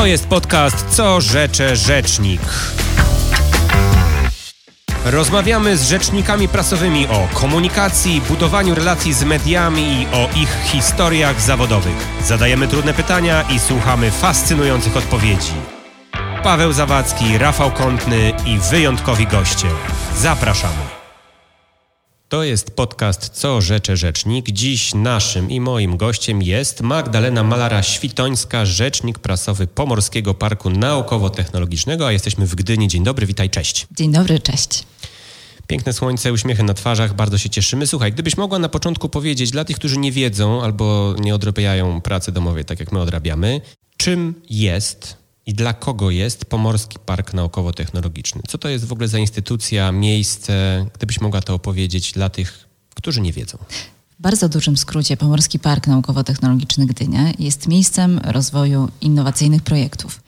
To jest podcast Co rzecze rzecznik. Rozmawiamy z rzecznikami prasowymi o komunikacji, budowaniu relacji z mediami i o ich historiach zawodowych. Zadajemy trudne pytania i słuchamy fascynujących odpowiedzi. Paweł Zawadzki, Rafał Kątny i wyjątkowi goście. Zapraszamy. To jest podcast Co rzecze rzecznik. Dziś naszym i moim gościem jest Magdalena Malara-Świtońska, rzecznik prasowy Pomorskiego Parku Naukowo-Technologicznego, a jesteśmy w Gdyni. Dzień dobry, witaj, cześć. Dzień dobry, cześć. Piękne słońce, uśmiechy na twarzach, bardzo się cieszymy. Słuchaj, gdybyś mogła na początku powiedzieć dla tych, którzy nie wiedzą albo nie odrabiają pracy domowej tak jak my odrabiamy, czym jest i dla kogo jest Pomorski Park Naukowo-Technologiczny? Co to jest w ogóle za instytucja, miejsce? Gdybyś mogła to opowiedzieć dla tych, którzy nie wiedzą. W bardzo dużym skrócie Pomorski Park Naukowo-Technologiczny Gdynia jest miejscem rozwoju innowacyjnych projektów.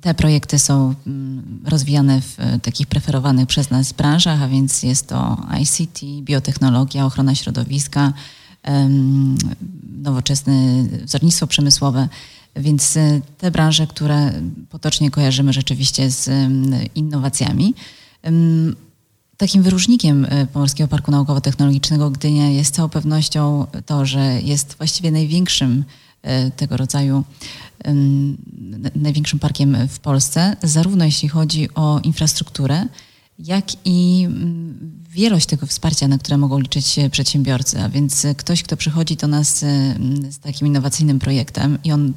Te projekty są mm, rozwijane w takich preferowanych przez nas branżach, a więc jest to ICT, biotechnologia, ochrona środowiska, nowoczesne wzornictwo przemysłowe. Więc y, te branże, które potocznie kojarzymy rzeczywiście z innowacjami. Takim wyróżnikiem y, Pomorskiego Parku Naukowo-Technologicznego Gdynia jest z całą pewnością to, że jest właściwie największym y, tego rodzaju największym parkiem w Polsce, zarówno jeśli chodzi o infrastrukturę, jak i wielość tego wsparcia, na które mogą liczyć przedsiębiorcy. A więc ktoś, kto przychodzi do nas z takim innowacyjnym projektem i on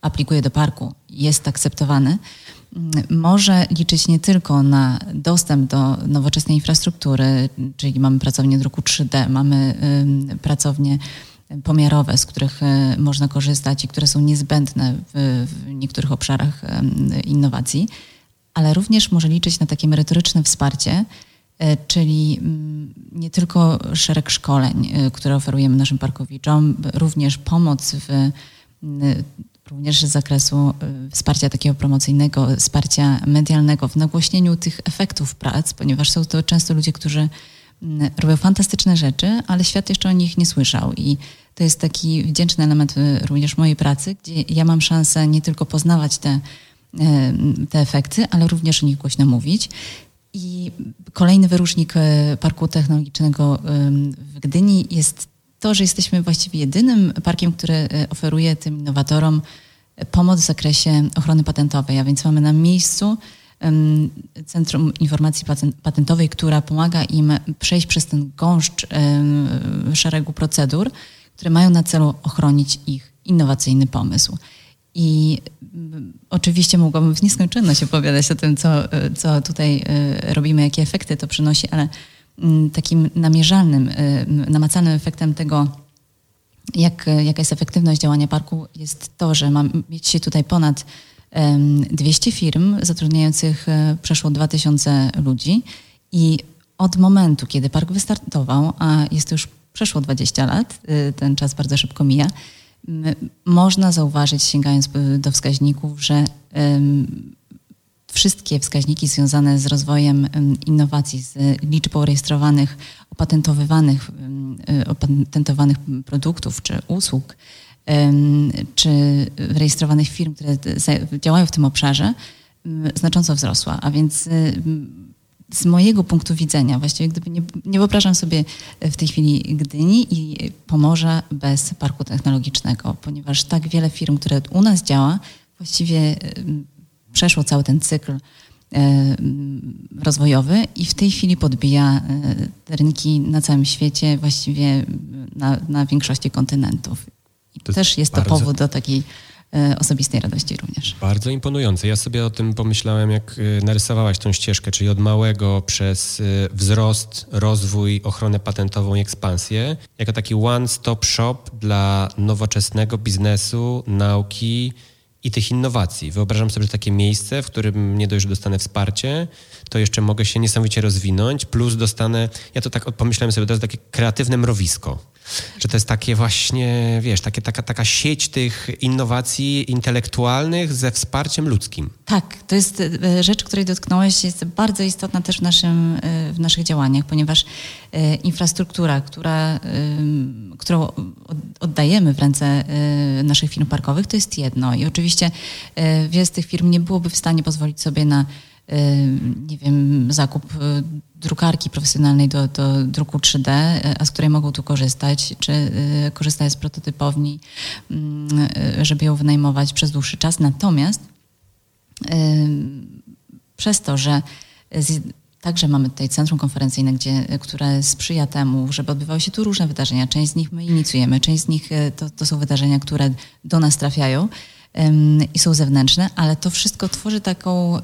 aplikuje do parku, jest akceptowany, może liczyć nie tylko na dostęp do nowoczesnej infrastruktury, czyli mamy pracownie druku 3D, mamy pracownie pomiarowe, z których e, można korzystać i które są niezbędne w niektórych obszarach innowacji, ale również może liczyć na takie merytoryczne wsparcie, e, czyli mm, nie tylko szereg szkoleń, e, które oferujemy naszym parkowiczom, również pomoc w również z zakresu wsparcia takiego promocyjnego, wsparcia medialnego w nagłośnieniu tych efektów prac, ponieważ są to często ludzie, którzy robią fantastyczne rzeczy, ale świat jeszcze o nich nie słyszał. I to jest taki wdzięczny element również mojej pracy, gdzie ja mam szansę nie tylko poznawać te E, te efekty, ale również o nich głośno mówić. I kolejny wyróżnik e, Parku Technologicznego w Gdyni jest to, że jesteśmy właściwie jedynym parkiem, który e, oferuje tym innowatorom pomoc w zakresie ochrony patentowej, a więc mamy na miejscu Centrum Informacji Patentowej, która pomaga im przejść przez ten gąszcz szeregu procedur, które mają na celu ochronić ich innowacyjny pomysł. I mm, oczywiście mogłabym w nieskończoność opowiadać o tym, co, co tutaj e, robimy, jakie efekty to przynosi, ale mm, takim namierzalnym, e, namacalnym efektem tego, jak, jaka jest efektywność działania parku, jest to, że mam mieć tutaj ponad 200 firm zatrudniających e, przeszło 2000 ludzi i od momentu, kiedy park wystartował, a jest to już przeszło 20 lat, ten czas bardzo szybko mija, można zauważyć, sięgając do wskaźników, że wszystkie wskaźniki związane z rozwojem innowacji, z liczbą rejestrowanych, opatentowywanych, y, opatentowanych produktów czy usług, czy rejestrowanych firm, które działają w tym obszarze, znacząco wzrosła. A więc z mojego punktu widzenia, właściwie gdyby nie, nie wyobrażam sobie w tej chwili Gdyni i Pomorza bez parku technologicznego, ponieważ tak wiele firm, które u nas działa, właściwie przeszło cały ten cykl rozwojowy i w tej chwili podbija te rynki na całym świecie, właściwie na, na większości kontynentów. I to też jest to powód do takiej E, osobistej radości również. Bardzo imponujące. Ja sobie o tym pomyślałem, jak e, narysowałaś tą ścieżkę, czyli od małego przez e, wzrost, rozwój, ochronę patentową i ekspansję, jako taki one-stop shop dla nowoczesnego biznesu, nauki i tych innowacji. Wyobrażam sobie takie miejsce, w którym nie dość, że dostanę wsparcie, to jeszcze mogę się niesamowicie rozwinąć, plus dostanę, ja to tak pomyślałem sobie, to jest takie kreatywne mrowisko Że to jest takie właśnie, wiesz, takie, taka, taka sieć tych innowacji intelektualnych ze wsparciem ludzkim. Tak, to jest e, rzecz, której dotknąłeś, jest bardzo istotna też w, naszym, e, w naszych działaniach, ponieważ e, infrastruktura, która, którą oddajemy w ręce naszych firm parkowych, to jest jedno. I oczywiście wiele z tych firm nie byłoby w stanie pozwolić sobie na nie wiem, zakup drukarki profesjonalnej do, do druku 3D, a z której mogą tu korzystać, czy korzystać z prototypowni, mm, żeby ją wynajmować przez dłuższy czas. Natomiast przez to, że Także mamy tutaj centrum konferencyjne, gdzie, które sprzyja temu, żeby odbywały się tu różne wydarzenia. Część z nich my inicjujemy, część z nich e, to, to są wydarzenia, które do nas trafiają i są zewnętrzne, ale to wszystko tworzy taką,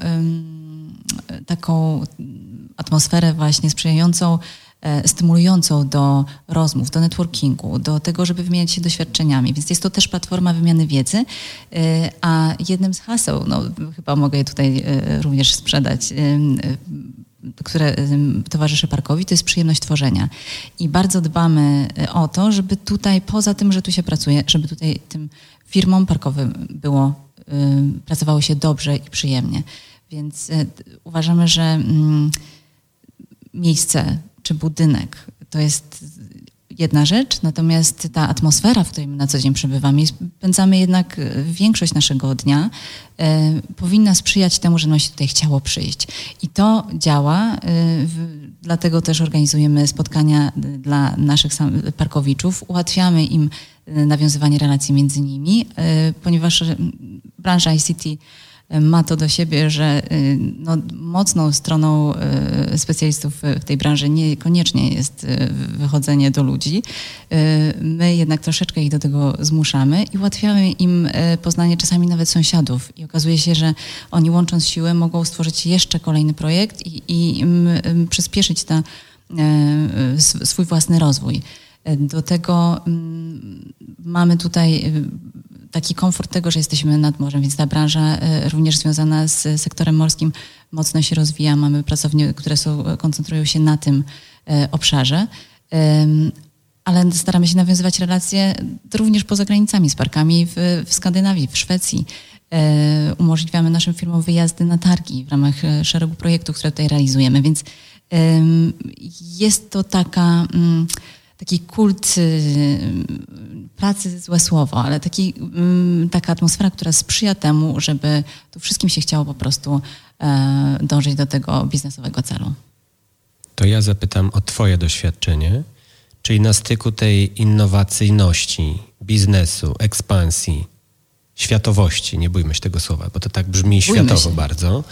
taką atmosferę właśnie sprzyjającą E, stymulującą do rozmów, do networkingu, do tego, żeby wymieniać się doświadczeniami. Więc jest to też platforma wymiany wiedzy, e, a jednym z haseł, no chyba mogę je tutaj e, również sprzedać, które towarzyszy parkowi, to jest przyjemność tworzenia. I bardzo dbamy o to, żeby tutaj, poza tym, że tu się pracuje, żeby tutaj tym firmom parkowym było, pracowało się dobrze i przyjemnie. Więc uważamy, że mm, miejsce czy budynek. To jest jedna rzecz, natomiast ta atmosfera, w której my na co dzień przebywamy, spędzamy jednak większość naszego dnia, e, powinna sprzyjać temu, że nam się tutaj chciało przyjść. I to działa, e, w, dlatego też organizujemy spotkania dla naszych parkowiczów, ułatwiamy im e, nawiązywanie relacji między nimi, e, ponieważ branża ICT ma to do siebie, że y, no, mocną stroną y, specjalistów w tej branży niekoniecznie jest y, wychodzenie do ludzi. My jednak troszeczkę ich do tego zmuszamy i ułatwiamy im poznanie czasami nawet sąsiadów. I okazuje się, że oni łącząc siły mogą stworzyć jeszcze kolejny projekt i, i przyspieszyć ta, swój własny rozwój. Do tego mm, mamy tutaj taki komfort tego, że jesteśmy nad morzem, więc ta branża e, również związana z sektorem morskim mocno się rozwija. Mamy pracownie, które są, koncentrują się na tym e, obszarze. Ale staramy się nawiązywać relacje również poza granicami, z parkami w, w Skandynawii, w Szwecji. E, umożliwiamy naszym firmom wyjazdy na targi w ramach szeregu projektów, które tutaj realizujemy, więc jest to taka mm, taki kult y, pracy, złe słowo, ale taki, mm, taka atmosfera, która sprzyja temu, żeby tu wszystkim się chciało po prostu e, dążyć do tego biznesowego celu. To ja zapytam o Twoje doświadczenie, czyli na styku tej innowacyjności, biznesu, ekspansji, światowości, nie bójmy się tego słowa, bo to tak brzmi bójmy światowo się. bardzo.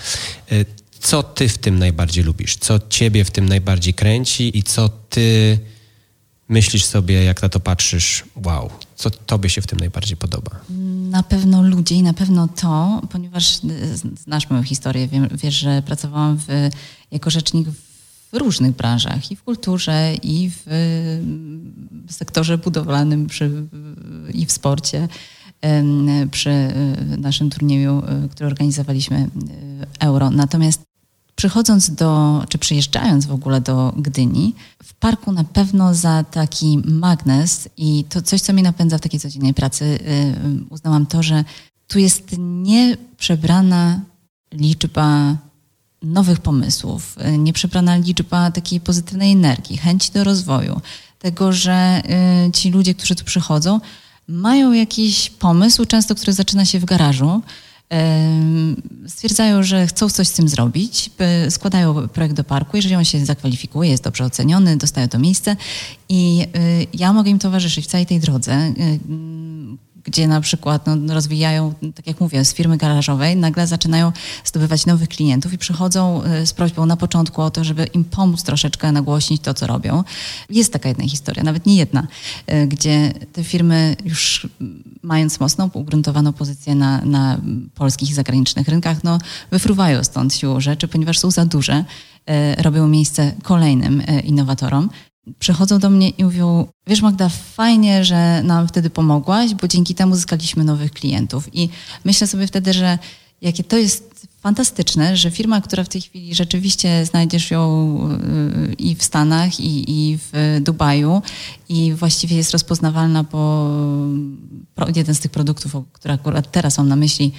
E, co Ty w tym najbardziej lubisz? Co Ciebie w tym najbardziej kręci i co Ty myślisz sobie, jak na to patrzysz, wow, co tobie się w tym najbardziej podoba? Na pewno ludzie i na pewno to, ponieważ znasz moją historię, wiesz, że pracowałam w, jako rzecznik w różnych branżach, i w kulturze, i w sektorze budowlanym, przy, i w sporcie. Przy naszym turnieju, który organizowaliśmy, Euro. Natomiast Przychodząc do, czy przyjeżdżając w ogóle do Gdyni, w parku na pewno za taki magnes i to coś, co mnie napędza w takiej codziennej pracy, yy, uznałam to, że tu jest nieprzebrana liczba nowych pomysłów, yy, nieprzebrana liczba takiej pozytywnej energii, chęci do rozwoju, tego, że yy, ci ludzie, którzy tu przychodzą, mają jakiś pomysł, często który zaczyna się w garażu, stwierdzają, że chcą coś z tym zrobić, składają projekt do parku, jeżeli on się zakwalifikuje, jest dobrze oceniony, dostają to miejsce. I y, ja mogę im towarzyszyć w całej tej drodze. Y, gdzie na przykład no, rozwijają, tak jak mówię, z firmy garażowej, nagle zaczynają zdobywać nowych klientów i przychodzą y, z prośbą na początku o to, żeby im pomóc troszeczkę nagłośnić to, co robią. Jest taka jedna historia, nawet nie jedna, y, gdzie te firmy już mając mocną, ugruntowaną pozycję na, na polskich i zagranicznych rynkach, no, wyfruwają stąd siłą rzeczy, ponieważ są za duże, y, robią miejsce kolejnym innowatorom przychodzą do mnie i mówią, wiesz Magda, fajnie, że nam wtedy pomogłaś, bo dzięki temu zyskaliśmy nowych klientów. I myślę sobie wtedy, że jakie to jest fantastyczne, że firma, która w tej chwili rzeczywiście znajdziesz ją y, i w Stanach, i, i w Dubaju, i właściwie jest rozpoznawalna po jeden z tych produktów, które akurat teraz mam na myśli,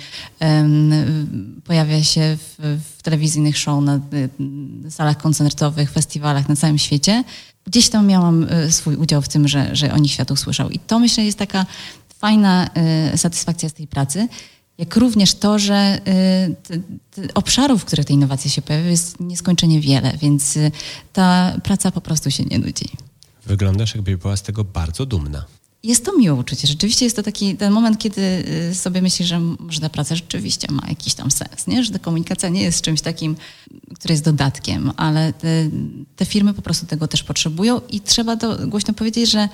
pojawia się w, w telewizyjnych show, na y, salach koncertowych, festiwalach na całym świecie. Gdzieś tam miałam y, swój udział w tym, że, że o nich świat usłyszał. I to myślę jest taka fajna satysfakcja z tej pracy jak również to, że y, te, te obszarów, w których te innowacje się pojawiają, jest nieskończenie wiele, więc y, ta praca po prostu się nie nudzi. Wyglądasz, jakbyś była z tego bardzo dumna. Jest to miłe uczucie. Rzeczywiście jest to taki ten moment, kiedy y, sobie myślisz, że może ta praca rzeczywiście ma jakiś tam sens, nie? że ta komunikacja nie jest czymś takim, który jest dodatkiem, ale te, te firmy po prostu tego też potrzebują i trzeba to głośno powiedzieć, że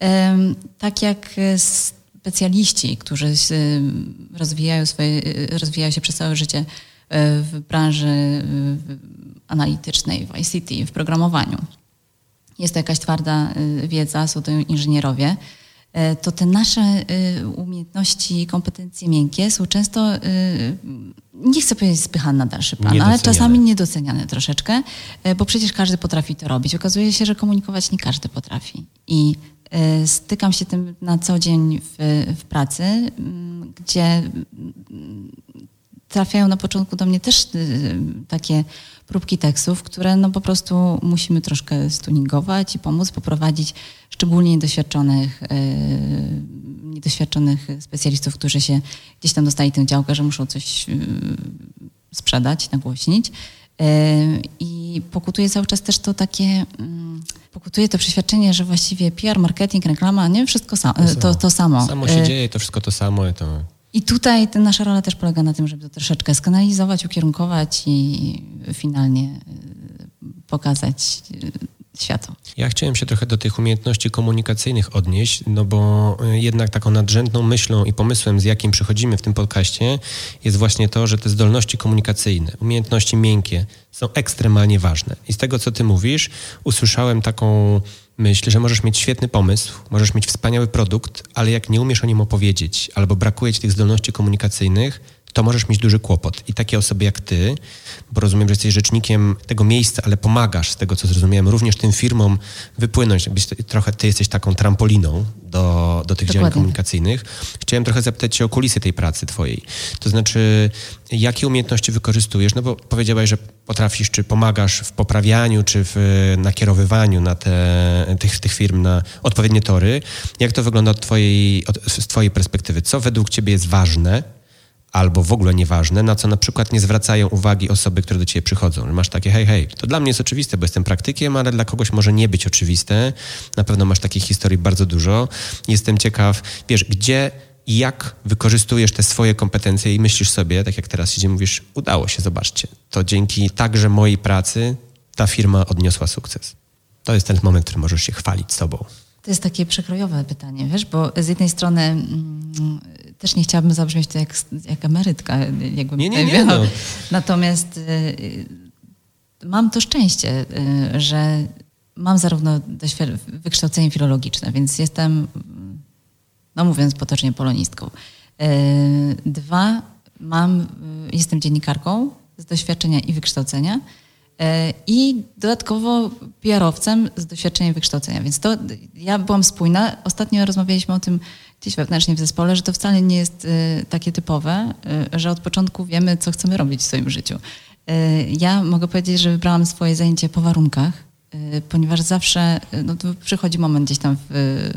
um, tak jak z specjaliści, którzy rozwijają, swoje, rozwijają się przez całe życie e, w branży analitycznej, w ICT, w programowaniu. Jest to jakaś twarda wiedza, są to inżynierowie. E, to te nasze umiejętności, kompetencje miękkie są często, nie chcę powiedzieć spychane na dalszy plan, ale czasami niedoceniane troszeczkę, bo przecież każdy potrafi to robić. Okazuje się, że komunikować nie każdy potrafi. I stykam się tym na co dzień w, w pracy, gdzie trafiają na początku do mnie też y, takie próbki tekstów, które no po prostu musimy troszkę stuningować i pomóc poprowadzić szczególnie niedoświadczonych, y, niedoświadczonych specjalistów, którzy się gdzieś tam dostali tę działkę, że muszą coś sprzedać, nagłośnić. I pokutuje cały czas też to takie mm, pokutuje to przeświadczenie, że właściwie PR, marketing, reklama, nie wszystko sam, to, to, samo. Samo się dzieje, to wszystko to samo. To... I tutaj ta nasza rola też polega na tym, żeby to troszeczkę skanalizować, ukierunkować i finalnie e, pokazać e, światu. Ja chciałem się trochę do tych umiejętności komunikacyjnych odnieść, no bo jednak taką nadrzędną myślą i pomysłem, z jakim przychodzimy w tym podcaście, jest właśnie to, że te zdolności komunikacyjne, umiejętności miękkie są ekstremalnie ważne. I z tego, co ty mówisz, usłyszałem taką myśl, że możesz mieć świetny pomysł, możesz mieć wspaniały produkt, ale jak nie umiesz o nim opowiedzieć albo brakuje ci tych zdolności komunikacyjnych, to możesz mieć duży kłopot. I takie osoby jak ty, bo rozumiem, że jesteś rzecznikiem tego miejsca, ale pomagasz, z tego co zrozumiałem, również tym firmom wypłynąć. Trochę ty jesteś taką trampoliną do, do tych Dokładnie. działań komunikacyjnych. Chciałem trochę zapytać cię o kulisy tej pracy twojej. To znaczy, jakie umiejętności wykorzystujesz? No bo powiedziałaś, że potrafisz, czy pomagasz w poprawianiu, czy w nakierowywaniu na te, tych, tych firm na odpowiednie tory. Jak to wygląda od twojej, od, z twojej perspektywy? Co według ciebie jest ważne albo w ogóle nieważne, na co na przykład nie zwracają uwagi osoby, które do ciebie przychodzą. Masz takie, hej, hej, to dla mnie jest oczywiste, bo jestem praktykiem, ale dla kogoś może nie być oczywiste. Na pewno masz takich historii bardzo dużo. Jestem ciekaw, wiesz, gdzie i jak wykorzystujesz te swoje kompetencje i myślisz sobie, tak jak teraz siedzimy, mówisz, udało się, zobaczcie. To dzięki także mojej pracy ta firma odniosła sukces. To jest ten moment, w którym możesz się chwalić sobą. To jest takie przekrojowe pytanie, wiesz, bo z jednej strony mm, też nie chciałabym zabrzmieć to jak, jak emerytka, jakbym nie, nie, nie, no. Natomiast y, mam to szczęście, y, że mam zarówno wykształcenie filologiczne, więc jestem, no mówiąc potocznie, polonistką. Y, dwa, mam, jestem dziennikarką z doświadczenia i wykształcenia i dodatkowo PR-owcem z doświadczeniem wykształcenia. Więc to ja byłam spójna. Ostatnio rozmawialiśmy o tym gdzieś wewnętrznie w zespole, że to wcale nie jest y, takie typowe, y, że od początku wiemy, co chcemy robić w swoim życiu. Y, ja mogę powiedzieć, że wybrałam swoje zajęcie po warunkach, ponieważ zawsze no, przychodzi moment gdzieś tam w,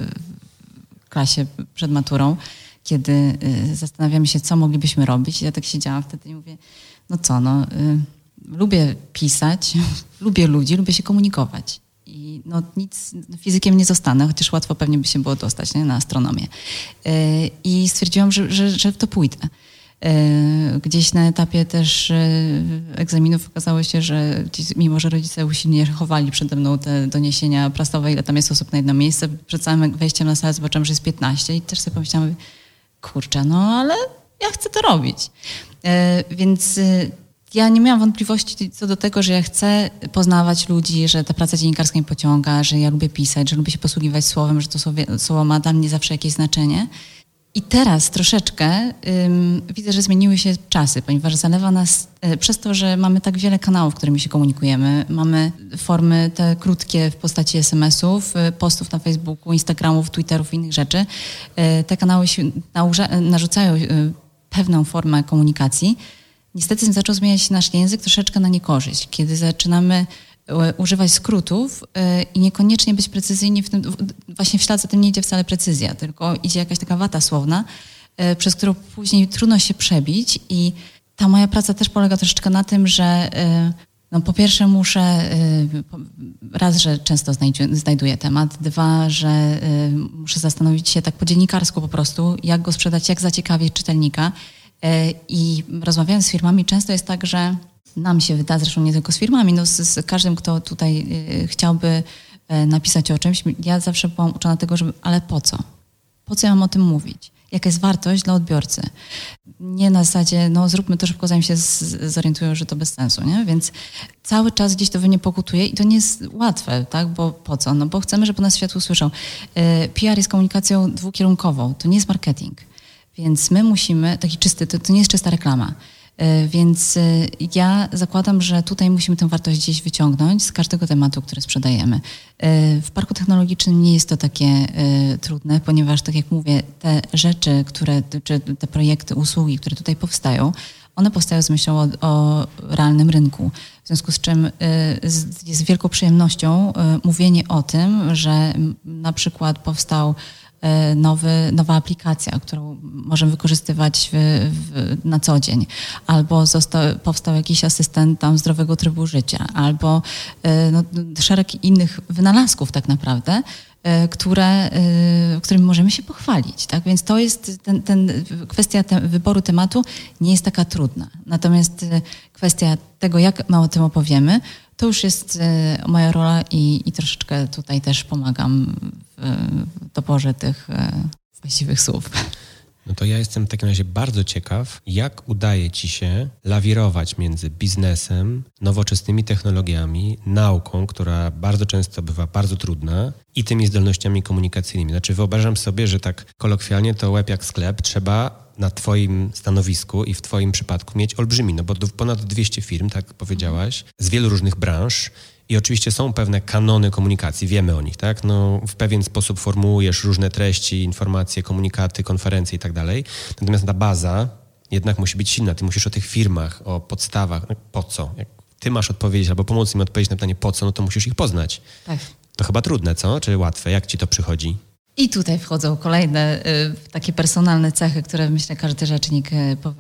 klasie przed maturą, kiedy zastanawiamy się, co moglibyśmy robić. Ja tak siedziałam wtedy i mówię, no co, no, lubię pisać, lubię ludzi, lubię się komunikować i no, nic fizykiem nie zostanę, chociaż łatwo pewnie by się było dostać nie, na astronomię. E, I stwierdziłam, że, że, że w to pójdę. E, gdzieś na etapie też e, egzaminów okazało się, że mimo, że rodzice usilnie chowali przede mną te doniesienia prasowe, ile tam jest osób na jedno miejsce, przed samym wejściem na salę zobaczyłam, że jest 15 i też sobie pomyślałam, kurczę, no ale ja chcę to robić. Więc ja nie miałam wątpliwości co do tego, że ja chcę poznawać ludzi, że ta praca dziennikarska mi pociąga, że ja lubię pisać, że lubię się posługiwać słowem, że to słowo ma dla mnie zawsze jakieś znaczenie. I teraz troszeczkę ym, widzę, że zmieniły się czasy, ponieważ zalewa nas y, przez to, że mamy tak wiele kanałów, którymi się komunikujemy. Mamy formy te krótkie w postaci SMS-ów, y, postów na Facebooku, Instagramów, Twitterów i innych rzeczy. Y, te kanały się narzucają pewną formę komunikacji. Niestety zaczął zmieniać się nasz język troszeczkę na niekorzyść, kiedy zaczynamy E, używać skrótów e, i niekoniecznie być precyzyjni w tym, właśnie w ślad za tym nie idzie wcale precyzja, tylko idzie jakaś taka wata słowna, e, przez którą później trudno się przebić i ta moja praca też polega troszeczkę na tym, że no po pierwsze muszę, raz, że często znajduję temat, dwa, że muszę zastanowić się tak po dziennikarsku po prostu, jak go sprzedać, jak zaciekawić czytelnika i rozmawiając z firmami często jest tak, że nam się wyda, zresztą nie tylko z firmami, no z, z każdym, kto tutaj y, chciałby y, napisać o czymś, ja zawsze byłam uczona tego, żeby, ale po co? Po co ja mam o tym mówić? Jaka jest wartość dla odbiorcy? Nie na zasadzie, no zróbmy to szybko, zanim się zorientują, że to bez sensu, nie? Więc cały czas gdzieś to we mnie pokutuje i to nie jest łatwe, tak? Bo po co? No bo chcemy, żeby nas świat usłyszał. PR jest komunikacją dwukierunkową, to nie jest marketing. Więc my musimy, taki czysty, to, to nie jest czysta reklama. E, więc e, ja zakładam, że tutaj musimy tę wartość gdzieś wyciągnąć z każdego tematu, który sprzedajemy. E, w parku technologicznym nie jest to takie trudne, ponieważ, tak jak mówię, te rzeczy, które, czy te projekty, usługi, które tutaj powstają, one powstają z myślą o, o realnym rynku. W związku z czym jest wielką przyjemnością mówienie o tym, że na przykład powstał nowy, nowa aplikacja, którą możemy wykorzystywać w, w, na co dzień, albo został, powstał jakiś asystent tam zdrowego trybu życia, albo e, no, szereg innych wynalazków tak naprawdę, e, które, którymi możemy się pochwalić. Tak? Więc to jest ten, ten kwestia te, wyboru tematu nie jest taka trudna. Natomiast kwestia tego, jak my o tym opowiemy, to już jest moja rola i, i troszeczkę tutaj też pomagam w doborze tych e, właściwych słów. No to ja jestem w takim razie bardzo ciekaw, jak udaje Ci się lawirować między biznesem, nowoczesnymi technologiami, nauką, która bardzo często bywa bardzo trudna, i tymi zdolnościami komunikacyjnymi. Znaczy, wyobrażam sobie, że tak kolokwialnie to łeb jak sklep trzeba na Twoim stanowisku i w Twoim przypadku mieć olbrzymi, no bo ponad 200 firm, tak powiedziałaś, z wielu różnych branż i oczywiście są pewne kanony komunikacji, wiemy o nich, tak? No, w pewien sposób formułujesz różne treści, informacje, komunikaty, konferencje i tak dalej. Natomiast ta baza jednak musi być silna. Ty musisz o tych firmach, o podstawach, no, po co? Jak ty masz odpowiedzieć albo pomóc im odpowiedzieć na pytanie po co, no to musisz ich poznać. Tak. To chyba trudne, co? Czy łatwe? Jak ci to przychodzi? I tutaj wchodzą kolejne y, takie personalne cechy, które myślę każdy rzecznik y, po,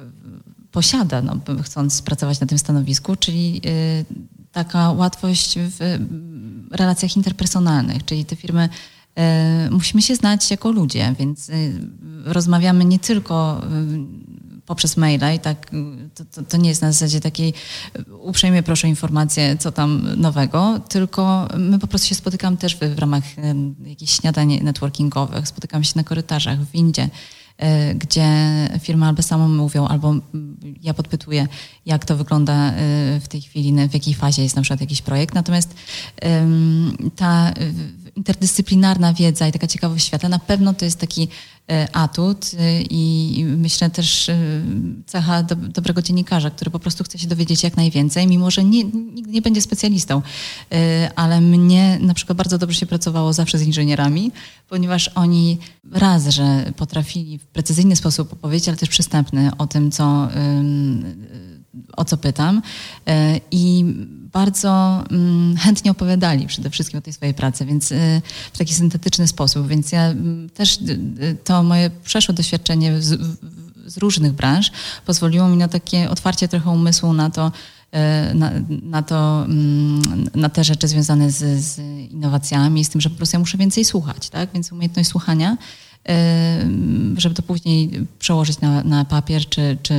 posiada, no, chcąc pracować na tym stanowisku, czyli y, taka łatwość w relacjach interpersonalnych, czyli te firmy musimy się znać jako ludzie, więc rozmawiamy nie tylko poprzez maila i tak to, to, to, nie jest na zasadzie takiej uprzejmie proszę informację, co tam nowego, tylko my po prostu się spotykamy też w, w ramach jakichś śniadań networkingowych, spotykamy się na korytarzach, w windzie, Y, gdzie firmy albo samo mówią, albo ja podpytuję, jak to wygląda y, w tej chwili, w jakiej fazie jest na przykład jakiś projekt. Natomiast ta interdyscyplinarna wiedza i taka ciekawość świata, na pewno to jest taki e, atut e, i myślę też e, cecha do, dobrego dziennikarza, który po prostu chce się dowiedzieć jak najwięcej, mimo że nie, nigdy nie będzie specjalistą. Ale mnie na przykład bardzo dobrze się pracowało zawsze z inżynierami, ponieważ oni raz, że potrafili w precyzyjny sposób opowiedzieć, ale też przystępny o tym, co o co pytam i bardzo mm, chętnie opowiadali przede wszystkim o tej swojej pracy, więc e, w taki syntetyczny sposób. Więc ja mm, też to moje przeszłe doświadczenie z, z różnych branż pozwoliło mi na takie otwarcie trochę umysłu na to, na, na, to, mm, na te rzeczy związane z, z innowacjami, z tym, że po prostu ja muszę więcej słuchać, tak? Więc umiejętność słuchania, żeby to później przełożyć na, na papier czy, czy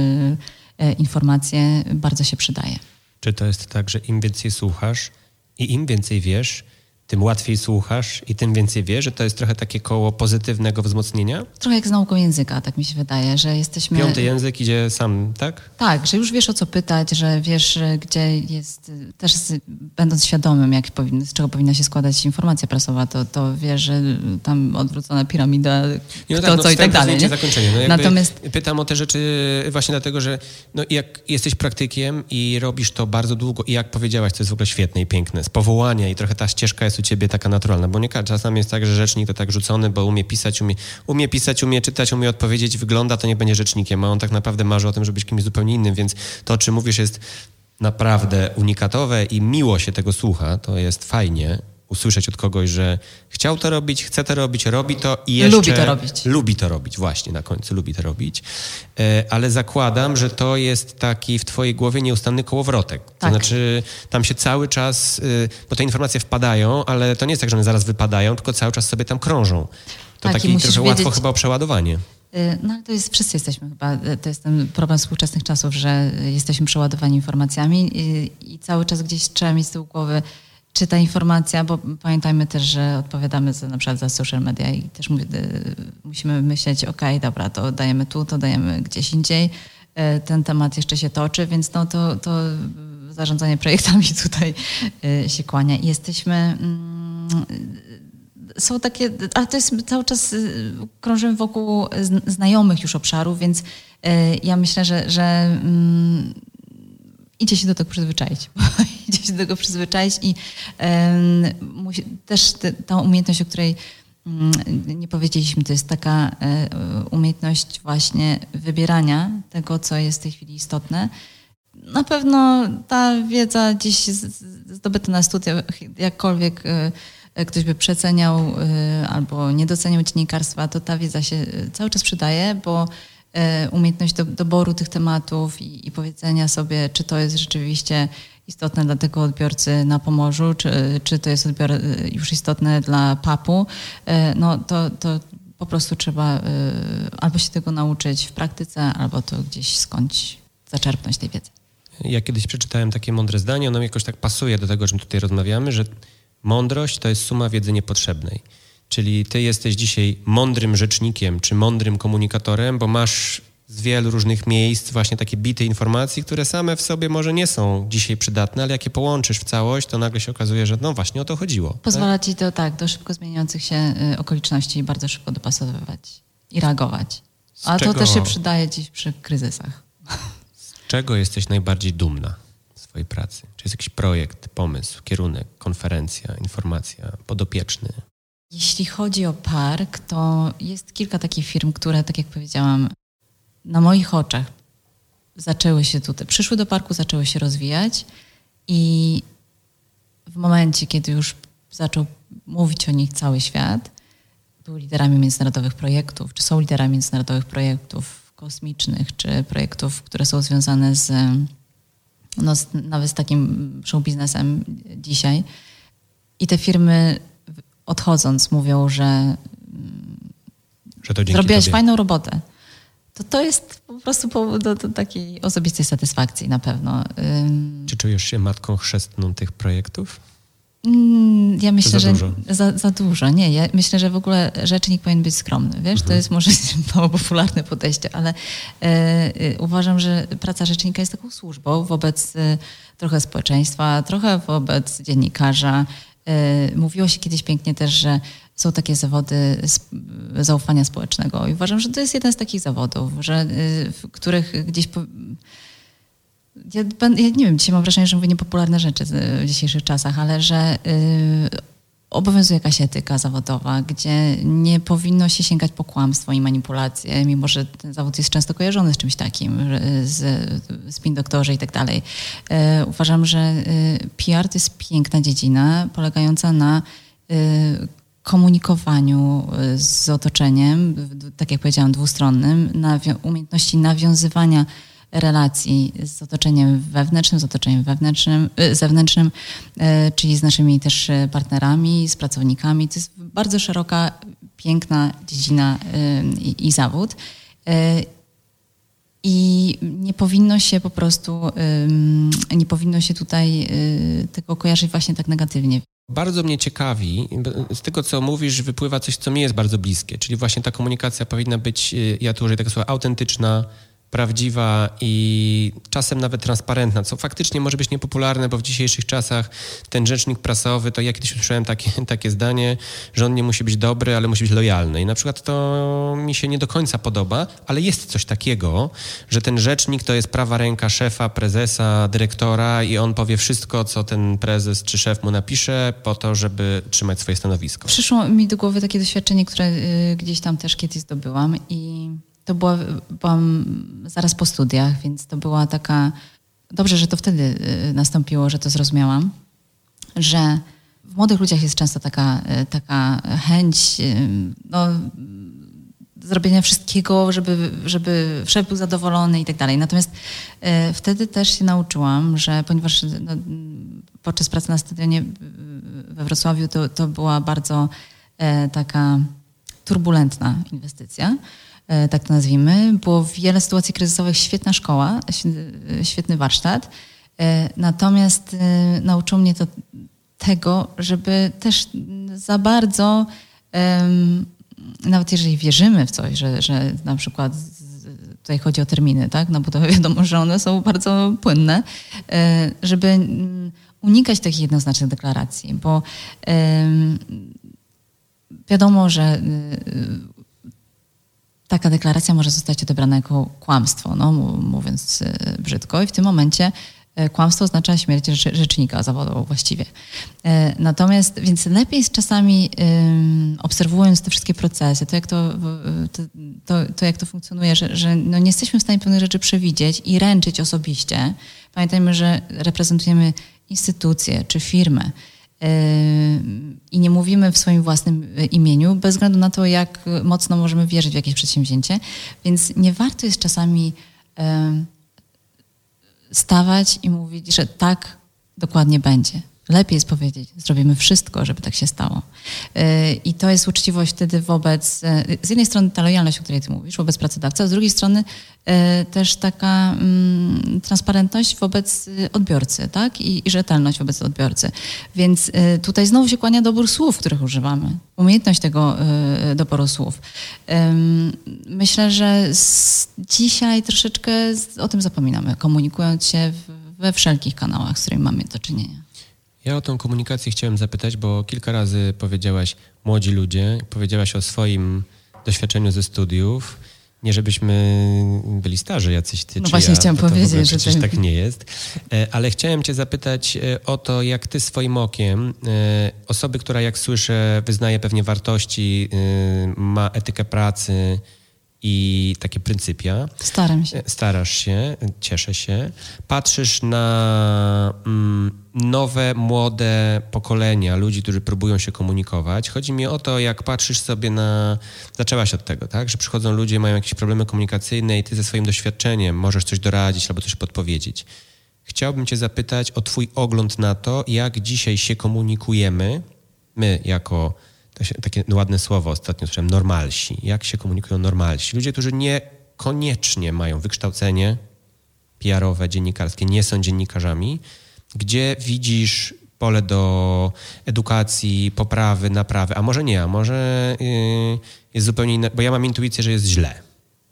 E, informacje bardzo się przydaje. Czy to jest tak, że im więcej słuchasz i im więcej wiesz, tym łatwiej słuchasz i tym więcej wiesz, że to jest trochę takie koło pozytywnego wzmocnienia? Trochę jak z nauką języka, tak mi się wydaje, że jesteśmy... Piąty język idzie sam, tak? Tak, że już wiesz o co pytać, że wiesz, gdzie jest, też z, będąc świadomym, jak powinny, z czego powinna się składać informacja prasowa, to, to wiesz, że tam odwrócona piramida, no kto tak, no co i tak dalej. Nie? Zakończenie. No Natomiast pytam o te rzeczy właśnie dlatego, że no jak jesteś praktykiem i robisz to bardzo długo i jak powiedziałaś, to jest w ogóle świetne i piękne, z powołania i trochę ta ścieżka jest u ciebie taka naturalna, bo nie czasami jest tak, że rzecznik to tak rzucony, bo umie pisać, umie, umie pisać, umie czytać, umie odpowiedzieć, wygląda, to nie będzie rzecznikiem, a on tak naprawdę marzy o tym, żeby być kimś zupełnie innym, więc to, o czym mówisz, jest naprawdę unikatowe i miło się tego słucha, to jest fajnie, usłyszeć od kogoś, że chciał to robić, chce to robić, robi to i jeszcze... Lubi to robić. Lubi to robić, właśnie, na końcu lubi to robić. E, ale zakładam, że to jest taki w twojej głowie nieustanny kołowrotek. To tak. znaczy, tam się cały czas, y, bo te informacje wpadają, ale to nie jest tak, że one zaraz wypadają, tylko cały czas sobie tam krążą. To tak, taki trochę wiedzieć... łatwo chyba o przeładowanie. Y, no ale to jest, wszyscy jesteśmy chyba, y, to jest ten problem współczesnych czasów, że jesteśmy przeładowani informacjami i, i cały czas gdzieś trzeba mieć z tyłu głowy, czy ta informacja, bo pamiętajmy też, że odpowiadamy za, na przykład za social media i też mówię, musimy myśleć, ok, dobra, to dajemy tu, to dajemy gdzieś indziej, e, ten temat jeszcze się toczy, więc no to, to zarządzanie projektami tutaj e, się kłania. Jesteśmy... Mm, są takie, ale to jest cały czas y, krążymy wokół znajomych już obszarów, więc y, ja myślę, że, że mm, idzie się do tego przyzwyczaić. idzie się do tego przyzwyczaić i musi, też te, ta umiejętność, o której mm, nie powiedzieliśmy, to jest taka e, umiejętność właśnie wybierania tego, co jest w tej chwili istotne. Na pewno ta wiedza gdzieś zdobyta na studiach, jakkolwiek e, E, ktoś by przeceniał albo nie doceniał dziennikarstwa, to ta wiedza się cały czas przydaje, bo umiejętność do, doboru tych tematów i, i powiedzenia sobie, czy to jest rzeczywiście istotne dla tego odbiorcy na Pomorzu, czy, czy to jest odbior już istotne dla papu, no to, to po prostu trzeba albo się tego nauczyć w praktyce, albo to gdzieś skądś zaczerpnąć tej wiedzy. Ja kiedyś przeczytałem takie mądre zdanie, ono jakoś tak pasuje do tego, o czym tutaj rozmawiamy, że Mądrość to jest suma wiedzy niepotrzebnej. Czyli ty jesteś dzisiaj mądrym rzecznikiem czy mądrym komunikatorem, bo masz z wielu różnych miejsc właśnie takie bite informacji, które same w sobie może nie są dzisiaj przydatne, ale jak je połączysz w całość, to nagle się okazuje, że no właśnie o to chodziło. Tak? Pozwala tak? ci to tak, do szybko zmieniających się y, okoliczności bardzo szybko dopasowywać i reagować. A czego, to też się przydaje dziś przy kryzysach. Z czego jesteś najbardziej dumna? swojej pracy? Czy jest jakiś projekt, pomysł, kierunek, konferencja, informacja, podopieczny? Jeśli chodzi o park, to jest kilka takich firm, które, tak jak powiedziałam, na moich oczach zaczęły się tutaj, przyszły do parku, zaczęły się rozwijać i w momencie, kiedy już zaczął mówić o nich cały świat, były liderami międzynarodowych projektów, czy są liderami międzynarodowych projektów kosmicznych, czy projektów, które są związane z no, z, nawet z takim show biznesem dzisiaj. I te firmy odchodząc mówią, że, że to zrobiłaś tobie. fajną robotę. To to jest po prostu powód do, do takiej osobistej satysfakcji na pewno. Czy czujesz się matką chrzestną tych projektów? Mm, ja myślę, za że dużo. Za, za, dużo. Nie, ja myślę, że w ogóle rzecznik powinien być skromny. Wiesz, mhm. to jest może mało popularne podejście, ale e, e, uważam, że praca rzecznika jest taką służbą wobec e, trochę społeczeństwa, trochę wobec dziennikarza. E, mówiło się kiedyś pięknie też, że są takie zawody zaufania społecznego. I uważam, że to jest jeden z takich zawodów, że, e, w których gdzieś po, ja, ja, nie wiem, dzisiaj mam wrażenie, że mówię niepopularne rzeczy w dzisiejszych czasach, ale że y, obowiązuje jakaś etyka zawodowa, gdzie nie powinno się sięgać po kłamstwo i manipulacje, mimo że ten zawód jest często kojarzony z czymś takim, z spin doktorze i tak dalej. Y, uważam, że y, PR to jest piękna dziedzina, polegająca na y, komunikowaniu z otoczeniem, tak jak powiedziałam, dwustronnym, na umiejętności nawiązywania relacji z otoczeniem wewnętrznym, z otoczeniem wewnętrznym, y, zewnętrznym, y, czyli z naszymi też partnerami, z pracownikami. To jest bardzo szeroka, piękna dziedzina y, i, i zawód. I nie powinno się po prostu, nie powinno się tutaj tego kojarzyć właśnie tak negatywnie. Bardzo mnie ciekawi, z tego co mówisz, wypływa coś, co mi jest bardzo bliskie, czyli właśnie ta komunikacja powinna być, y, ja tu użyję tego słowa, autentyczna, prawdziwa i czasem nawet transparentna, co faktycznie może być niepopularne, bo w dzisiejszych czasach ten rzecznik prasowy, to ja kiedyś usłyszałem takie, takie zdanie, że on nie musi być dobry, ale musi być lojalny. I na przykład to mi się nie do końca podoba, ale jest coś takiego, że ten rzecznik to jest prawa ręka szefa, prezesa, dyrektora i on powie wszystko, co ten prezes czy szef mu napisze po to, żeby trzymać swoje stanowisko. Przyszło mi do głowy takie doświadczenie, które y, gdzieś tam też kiedyś zdobyłam i to była, byłam zaraz po studiach, więc to była taka. Dobrze, że to wtedy y, nastąpiło, że to zrozumiałam, że w młodych ludziach jest często taka, y, taka chęć y, no, zrobienia wszystkiego, żeby, żeby szef był zadowolony i tak dalej. Natomiast wtedy też się nauczyłam, że ponieważ no, podczas pracy na stadionie we Wrocławiu to, to była bardzo taka turbulentna inwestycja, E, tak to nazwijmy. Było wiele sytuacji kryzysowych, świetna szkoła, świetny warsztat. E, natomiast e, nauczyło mnie to tego, żeby też za bardzo, nawet jeżeli wierzymy w coś, że, że na przykład tutaj chodzi o terminy, tak? No bo to wiadomo, że one są bardzo płynne, żeby unikać takich jednoznacznych deklaracji, bo wiadomo, że taka deklaracja może zostać odebrana jako kłamstwo, no, mówiąc e, brzydko. I w tym momencie e, kłamstwo oznacza śmierć rzecznika zawodowego właściwie. E, natomiast, więc lepiej jest czasami obserwując te wszystkie procesy, to jak to, to, to, to jak to funkcjonuje, że, że no nie jesteśmy w stanie pewnych rzeczy przewidzieć i ręczyć osobiście. Pamiętajmy, że reprezentujemy instytucję czy firmę i nie mówimy w swoim własnym imieniu, bez względu na to, jak mocno możemy wierzyć w jakieś przedsięwzięcie. Więc nie warto jest czasami stawać i mówić, że tak dokładnie będzie. Lepiej jest powiedzieć, zrobimy wszystko, żeby tak się stało. Y, I to jest uczciwość wtedy wobec, y, z jednej strony ta lojalność, o której ty mówisz, wobec pracodawcy, a z drugiej strony y, też taka mm, transparentność wobec odbiorcy, tak? I, I rzetelność wobec odbiorcy. Więc tutaj znowu się kłania dobór słów, których używamy. Umiejętność tego doboru słów. Myślę, że dzisiaj troszeczkę o tym zapominamy, komunikując się we wszelkich kanałach, z którymi mamy do czynienia. Ja o tą komunikację chciałem zapytać, bo kilka razy powiedziałaś młodzi ludzie, powiedziałaś o swoim doświadczeniu ze studiów. Nie żebyśmy byli starzy jacyś ty no właśnie ja, chciałam powiedzieć, że przecież tak nie jest. E, ale chciałem cię zapytać e, o to, jak ty swoim okiem, e, osoby, która jak słyszę wyznaje pewnie wartości, ma etykę pracy, i takie pryncypia. Staram się. Starasz się, cieszę się. Patrzysz na mm, nowe, młode pokolenia, ludzi, którzy próbują się komunikować. Chodzi mi o to, jak patrzysz sobie na... Zaczęłaś od tego, tak? Że przychodzą ludzie, mają jakieś problemy komunikacyjne i ty ze swoim doświadczeniem możesz coś doradzić albo coś podpowiedzieć. Chciałbym cię zapytać o twój ogląd na to, jak dzisiaj się komunikujemy, my jako takie ładne słowo ostatnio słyszałem, normalsi. Jak się komunikują normalsi? Ludzie, którzy niekoniecznie mają wykształcenie PR-owe, dziennikarskie, nie są dziennikarzami, gdzie widzisz pole do edukacji, poprawy, naprawy, a może nie, a może yy, jest zupełnie inne, bo ja mam intuicję, że jest źle.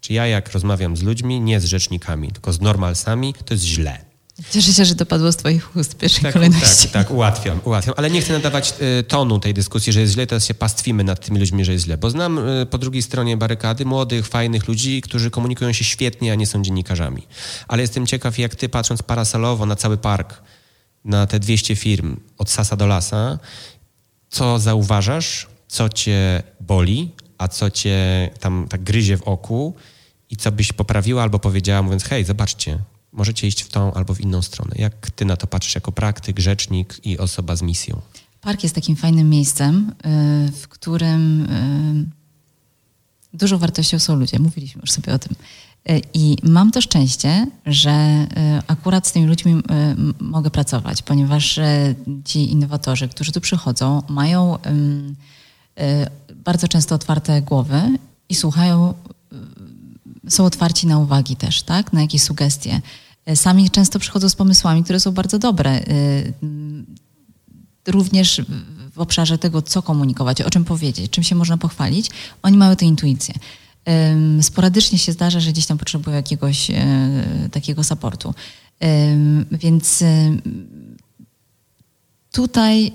Czy ja jak rozmawiam z ludźmi, nie z rzecznikami, tylko z normalsami, to jest źle. Cieszę się, że to padło z Twoich ust w pierwszej tak, kolejności. Tak, tak, ułatwiam, ułatwiam. Ale nie chcę nadawać y, tonu tej dyskusji, że jest źle, teraz się pastwimy nad tymi ludźmi, że jest źle. Bo znam y, po drugiej stronie barykady młodych, fajnych ludzi, którzy komunikują się świetnie, a nie są dziennikarzami. Ale jestem ciekaw, jak Ty, patrząc parasolowo na cały park, na te 200 firm, od sasa do lasa, co zauważasz, co Cię boli, a co Cię tam tak gryzie w oku i co byś poprawiła albo powiedziała, mówiąc, hej, zobaczcie, możecie iść w tą albo w inną stronę. Jak ty na to patrzysz jako praktyk, rzecznik i osoba z misją? Park jest takim fajnym miejscem, y, w którym y, dużą wartością są ludzie. Mówiliśmy już sobie o tym. Y, I mam to szczęście, że akurat z tymi ludźmi mogę pracować, ponieważ ci innowatorzy, którzy tu przychodzą, mają bardzo często otwarte głowy i słuchają są otwarci na uwagi też, tak? Na jakieś sugestie. E, sami często przychodzą z pomysłami, które są bardzo dobre. E, również w obszarze tego, co komunikować, o czym powiedzieć, czym się można pochwalić, oni mają tę intuicję. Sporadycznie się zdarza, że gdzieś tam potrzebują jakiegoś e, takiego supportu. Więc tutaj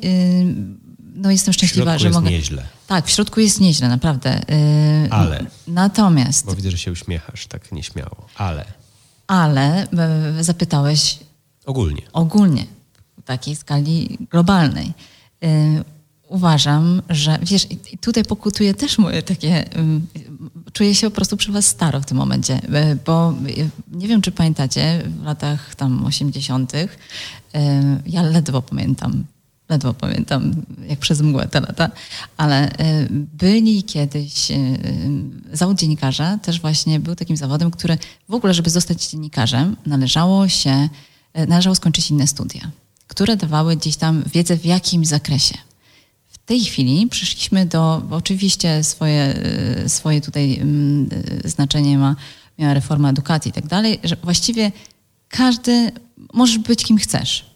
no jestem szczęśliwa, że jest mogę. nieźle. Tak, w środku jest nieźle, naprawdę. Ale. Natomiast. Bo widzę, że się uśmiechasz tak nieśmiało. Ale. Ale zapytałeś. Ogólnie. Ogólnie, w takiej skali globalnej uważam, że wiesz, i tutaj pokutuje też moje takie, czuję się po prostu przy was staro w tym momencie, e, bo nie wiem, czy pamiętacie, w latach tam 80. E, ja ledwo pamiętam, ledwo pamiętam, jak przez mgłę te lata, ale byli kiedyś, zawód dziennikarza też właśnie był takim zawodem, który w ogóle, żeby zostać dziennikarzem, należało się, należało skończyć inne studia, które dawały gdzieś tam wiedzę w jakimś zakresie. W tej chwili przyszliśmy do, oczywiście swoje, y, swoje tutaj mm, y, znaczenie ma, miała reforma edukacji i tak dalej, że właściwie każdy, możesz być kim chcesz.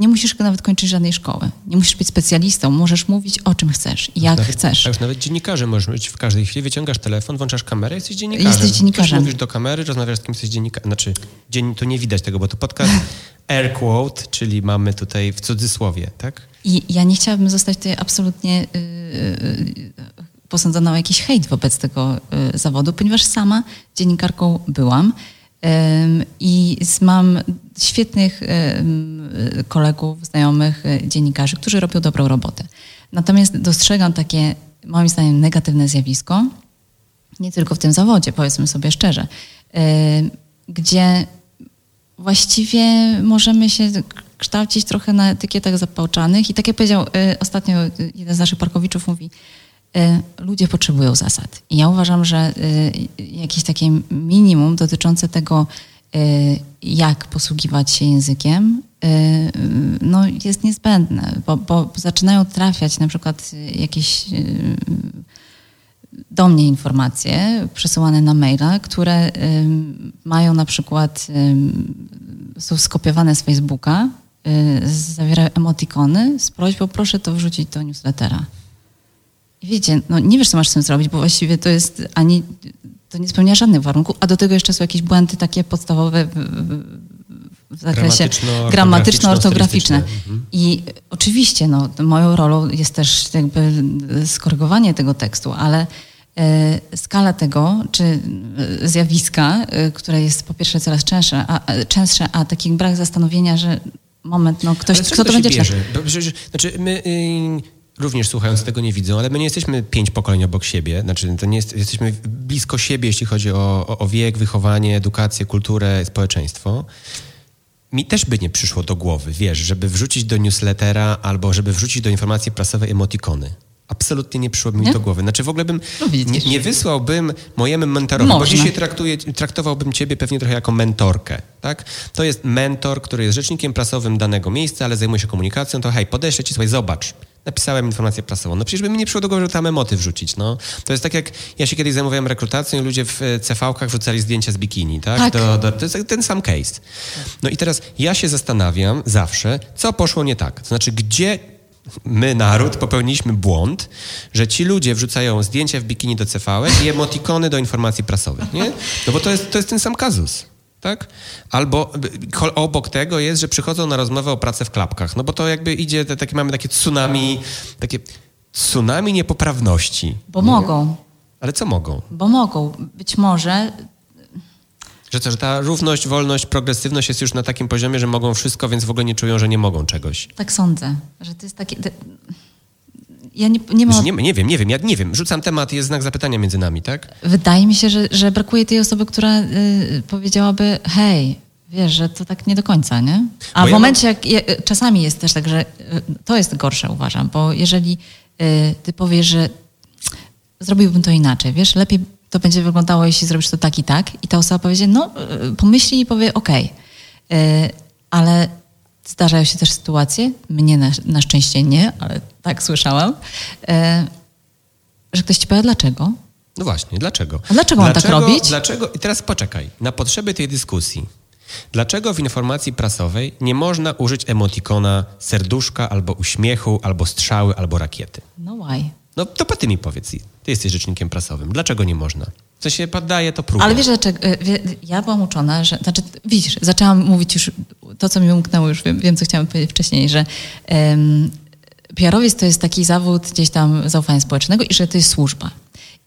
Nie musisz nawet kończyć żadnej szkoły. Nie musisz być specjalistą. Możesz mówić o czym chcesz i jak nawet, chcesz. Już nawet dziennikarzem możesz być w każdej chwili. Wyciągasz telefon, włączasz kamerę jesteś dziennikarzem. Jesteś dziennikarzem. Mówisz do kamery, rozmawiasz z kimś, jesteś dziennikarzem. Znaczy, dzien... tu nie widać tego, bo to podcast air quote, czyli mamy tutaj w cudzysłowie, tak? I ja nie chciałabym zostać tutaj absolutnie yy, yy, posądzona o jakiś hejt wobec tego yy, zawodu, ponieważ sama dziennikarką byłam i mam świetnych kolegów, znajomych, y, dziennikarzy, którzy robią dobrą robotę. Natomiast dostrzegam takie, moim zdaniem, negatywne zjawisko, nie tylko w tym zawodzie, powiedzmy sobie szczerze, gdzie właściwie możemy się kształcić trochę na etykietach zapałczanych. I tak jak powiedział ostatnio jeden z naszych parkowiczów, mówi, ludzie potrzebują zasad. I ja uważam, że jakieś takie minimum dotyczące tego, jak posługiwać się językiem, no, jest niezbędne, bo, bo zaczynają trafiać na przykład jakieś do mnie informacje przesyłane na maila, które mają na przykład, są skopiowane z Facebooka, y, zawierają emotikony z prośbą, proszę to wrzucić do newslettera. I wiecie, no nie wiesz, co masz z tym zrobić, bo właściwie to jest ani, to nie spełnia żadnych warunków, a do tego jeszcze są jakieś błędy takie podstawowe w, zakresie gramatyczno-ortograficzne. Mhm. I oczywiście no, moją rolą jest też jakby skorygowanie tego tekstu, ale E, skala tego, czy e, zjawiska, e, które jest po pierwsze coraz częstsze, a, częstsze, a taki brak zastanowienia, że moment, no ktoś, kto to będzie bierze? Znaczy my y, również słuchając tego nie widzą, ale my nie jesteśmy pięć pokoleń obok siebie, znaczy to nie jest, jesteśmy blisko siebie, jeśli chodzi o, o, o wiek, wychowanie, edukację, kulturę, społeczeństwo mi też by nie przyszło do głowy, wiesz, żeby wrzucić do newslettera albo żeby wrzucić do informacji prasowej emotikony. Absolutnie nie przyszło mi nie? do głowy. Znaczy w ogóle bym no nie, nie, wysłałbym mojemu mentorowi, Można. bo dzisiaj traktuję, traktowałbym ciebie pewnie trochę jako mentorkę. Tak? To jest mentor, który jest rzecznikiem prasowym danego miejsca, ale zajmuje się komunikacją, to hej, podeślę ci, słuchaj, zobacz. Napisałem informację prasową. No przecież by mi nie przyszło do głowy, żeby tam emoty wrzucić. No. To jest tak jak ja się kiedyś zajmowałem rekrutacją i ludzie w e, CV-kach wrzucali zdjęcia z bikini. Tak? tak. Do, do, to jest ten sam case. No i teraz ja się zastanawiam zawsze, co poszło nie tak. To znaczy, gdzie my, naród, popełniliśmy błąd, że ci ludzie wrzucają zdjęcia w bikini do CV i emotikony do informacji prasowych, nie? No bo to jest, to jest ten sam kazus. Tak? Albo obok tego jest, że przychodzą na rozmowę o pracę w klapkach. No bo to jakby idzie, takie, mamy takie tsunami, takie tsunami niepoprawności. Bo nie? mogą. Ale co mogą? Bo mogą. Być może że, to, że ta równość, wolność, progresywność jest już na takim poziomie, że mogą wszystko, więc w ogóle nie czują, że nie mogą czegoś. Tak sądzę, że to jest takie... Ja nie, nie, mam... nie, nie wiem, nie wiem, ja nie wiem. Rzucam temat, jest znak zapytania między nami, tak? Wydaje mi się, że, że brakuje tej osoby, która y, powiedziałaby, hej, wiesz, że to tak nie do końca, nie? A bo w ja momencie, mam... jak czasami jest też tak, że y, to jest gorsze, uważam, bo jeżeli y, ty powiesz, że zrobiłbym to inaczej, wiesz, lepiej to będzie wyglądało, jeśli zrobisz to tak i tak. I ta osoba powiedzie, no, e, pomyśli i powie, okej. Okay. Ale zdarzają się też sytuacje, mnie na, na, szczęście nie, ale tak słyszałam, e, że ktoś ci powie, dlaczego? No właśnie, dlaczego? A dlaczego, dlaczego tak robić? Dlaczego? I teraz poczekaj. Na potrzeby tej dyskusji Dlaczego w informacji prasowej nie można użyć emotikona serduszka, albo uśmiechu, albo strzały, albo rakiety? No why? No to ty mi powiedz. Ty jesteś rzecznikiem prasowym. Dlaczego nie można? Co się poddaje, to próba. Ale wiesz, dlaczego? wie- Ja byłam uczona, że, znaczy, widzisz, zaczęłam mówić już to, co mi umknęło, już wiem, wiem co chciałam powiedzieć wcześniej, że um, PR-owiec to jest taki zawód gdzieś tam zaufania społecznego i że to jest służba.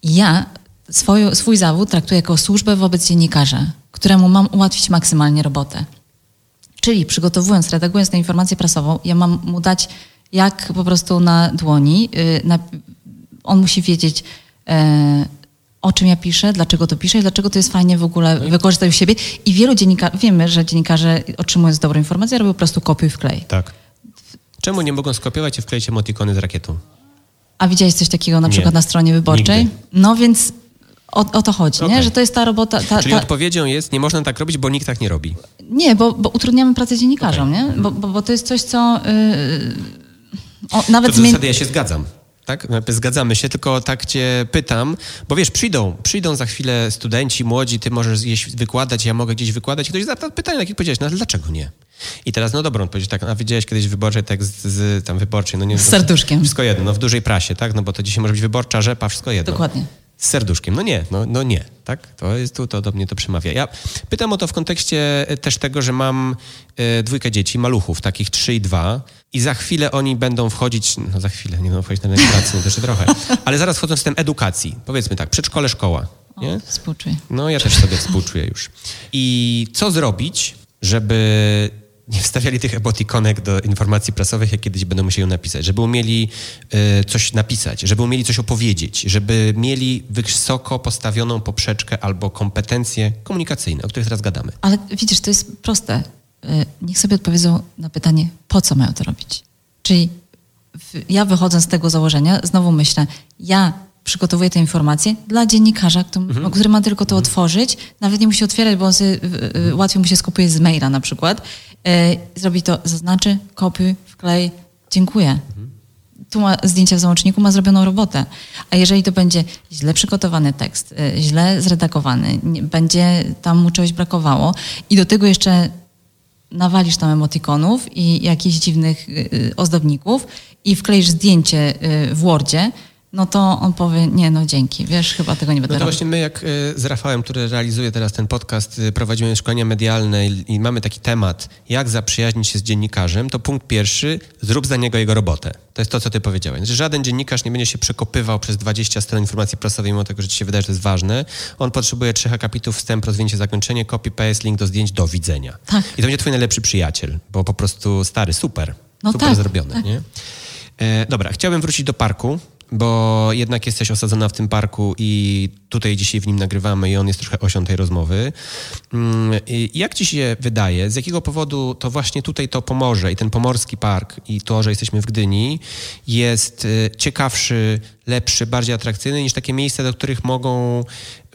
I ja swoją, swój zawód traktuję jako służbę wobec dziennikarza, któremu mam ułatwić maksymalnie robotę. Czyli przygotowując, redagując tę informację prasową, ja mam mu dać jak po prostu na dłoni. y, Na, on musi wiedzieć, e, o czym ja piszę, dlaczego to piszę i dlaczego to jest fajnie w ogóle wykorzystać u siebie. I wielu dziennikarzy, wiemy, że dziennikarze otrzymując dobrą informację robią po prostu kopiuj wklej. Tak. Czemu nie mogą skopiować i wkleić emotikony z rakietą? A widziałeś coś takiego na Nie. przykład na stronie wyborczej? Nigdy. No więc o, o to chodzi, nie? Okej. że to jest ta robota... Ta, Czyli ta, odpowiedzią jest, nie można tak robić, bo nikt tak nie robi. Nie, bo, bo utrudniamy pracę dziennikarzom, nie? Bo, bo, bo to jest coś, co... Yy, o, nawet To do zmieni- zasady ja się zgadzam. Tak? Zgadzamy się, tylko tak cię pytam, bo wiesz, przyjdą, przyjdą za chwilę studenci, młodzi, ty możesz gdzieś wykładać, ja mogę gdzieś wykładać i ktoś zada pytanie, takie powiedziałeś, no ale dlaczego nie? I teraz, no dobra, on powiedział tak, a widziałeś kiedyś wyborczy tekst z, tam wyborczej, no nie Z serduszkiem. Wszystko jedno, no w dużej prasie, tak? No bo to dzisiaj może być wyborcza rzepa, wszystko jedno. Dokładnie. Z serduszkiem. No nie, no, no nie, tak? To jest tu, to do mnie to przemawia. Ja pytam o to w kontekście e, też tego, że mam e, dwójkę dzieci, maluchów, takich trzy i dwa i za chwilę oni będą wchodzić, no za chwilę, nie będą wchodzić na to jeszcze trochę, ale zaraz wchodzą w system edukacji. Powiedzmy tak, przedszkole, szkoła, nie? Współczuję. No ja też sobie współczuję już. I co zrobić, żeby nie wstawiali tych emotikonek do informacji prasowych, jak kiedyś będą musieli ją napisać, żeby umieli e, coś napisać, żeby umieli coś opowiedzieć, żeby mieli wysoko postawioną poprzeczkę albo kompetencje komunikacyjne, o których teraz gadamy. Ale widzisz, to jest proste. Y, Niech sobie odpowiedzą na pytanie, po co mają to robić. Czyli ja wychodząc z tego założenia, znowu myślę, ja przygotowuję te informacje dla dziennikarza, który, Mhm. który ma tylko to otworzyć, nawet nie musi otwierać, bo on sobie, łatwiej mu się skupuje z maila na przykład. Y, Zrobi to, zaznaczy, kopiuj, wklej, dziękuję. Mhm. tu ma zdjęcia w załączniku, ma zrobioną robotę. A jeżeli to będzie źle przygotowany tekst, y, źle zredagowany, będzie tam mu czegoś brakowało i do tego jeszcze nawalisz tam emotikonów i jakichś dziwnych y, y, ozdobników i wkleisz zdjęcie y, w Wordzie, no to on powie, nie no dzięki, wiesz, chyba tego nie będę No to robił. właśnie my, jak y, z Rafałem, który realizuje teraz ten podcast, y, prowadzimy szkolenia medialne i, i mamy taki temat, jak zaprzyjaźnić się z dziennikarzem, to punkt pierwszy, zrób za niego jego robotę. To jest to, co ty powiedziałeś. Znaczy, żaden dziennikarz nie będzie się przekopywał przez 20 stron informacji prasowej, mimo tego, że ci się wydaje, że to jest ważne. On potrzebuje trzech akapitów, wstęp, rozwinięcie, zakończenie, copy-paste, link do zdjęć, do widzenia. Tak. I to będzie twój najlepszy przyjaciel, bo po prostu stary, super. No super tak, zrobione, tak. nie? E, dobra, chciałbym wrócić do parku, bo jednak jesteś osadzona w tym parku i tutaj dzisiaj w nim nagrywamy i on jest trochę osią tej rozmowy. Mm, Jak ci się wydaje, z jakiego powodu to właśnie tutaj to Pomorze i ten pomorski park i to, że jesteśmy w Gdyni jest e, ciekawszy, lepszy, bardziej atrakcyjny niż takie miejsca, do których mogą,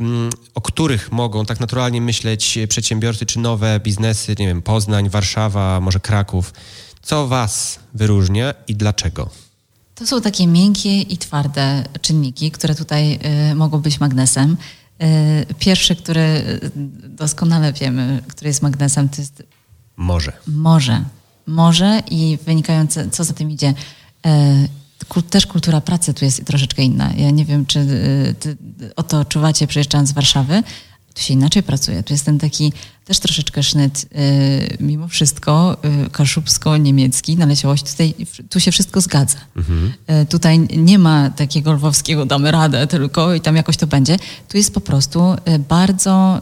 mm, o których mogą tak naturalnie myśleć przedsiębiorcy czy nowe biznesy, nie wiem, Poznań, Warszawa, może Kraków. Co was wyróżnia i dlaczego? To są takie miękkie i twarde czynniki, które tutaj y, mogą być magnesem. Y, pierwszy, który y, doskonale wiemy, który jest magnesem, to jest Może. morze. Morze i wynikające, co za tym idzie, e, też kultura pracy tu jest troszeczkę inna. Ja nie wiem, czy o to czuwacie przyjeżdżając z Warszawy. Tu się inaczej pracuje. Tu jest ten taki też troszeczkę sznyt, e, mimo wszystko, e, kaszubsko-niemiecki, naleciałość. Tutaj, tu się wszystko zgadza. E, Tutaj nie ma takiego lwowskiego damy radę tylko i tam jakoś to będzie. Tu jest po prostu bardzo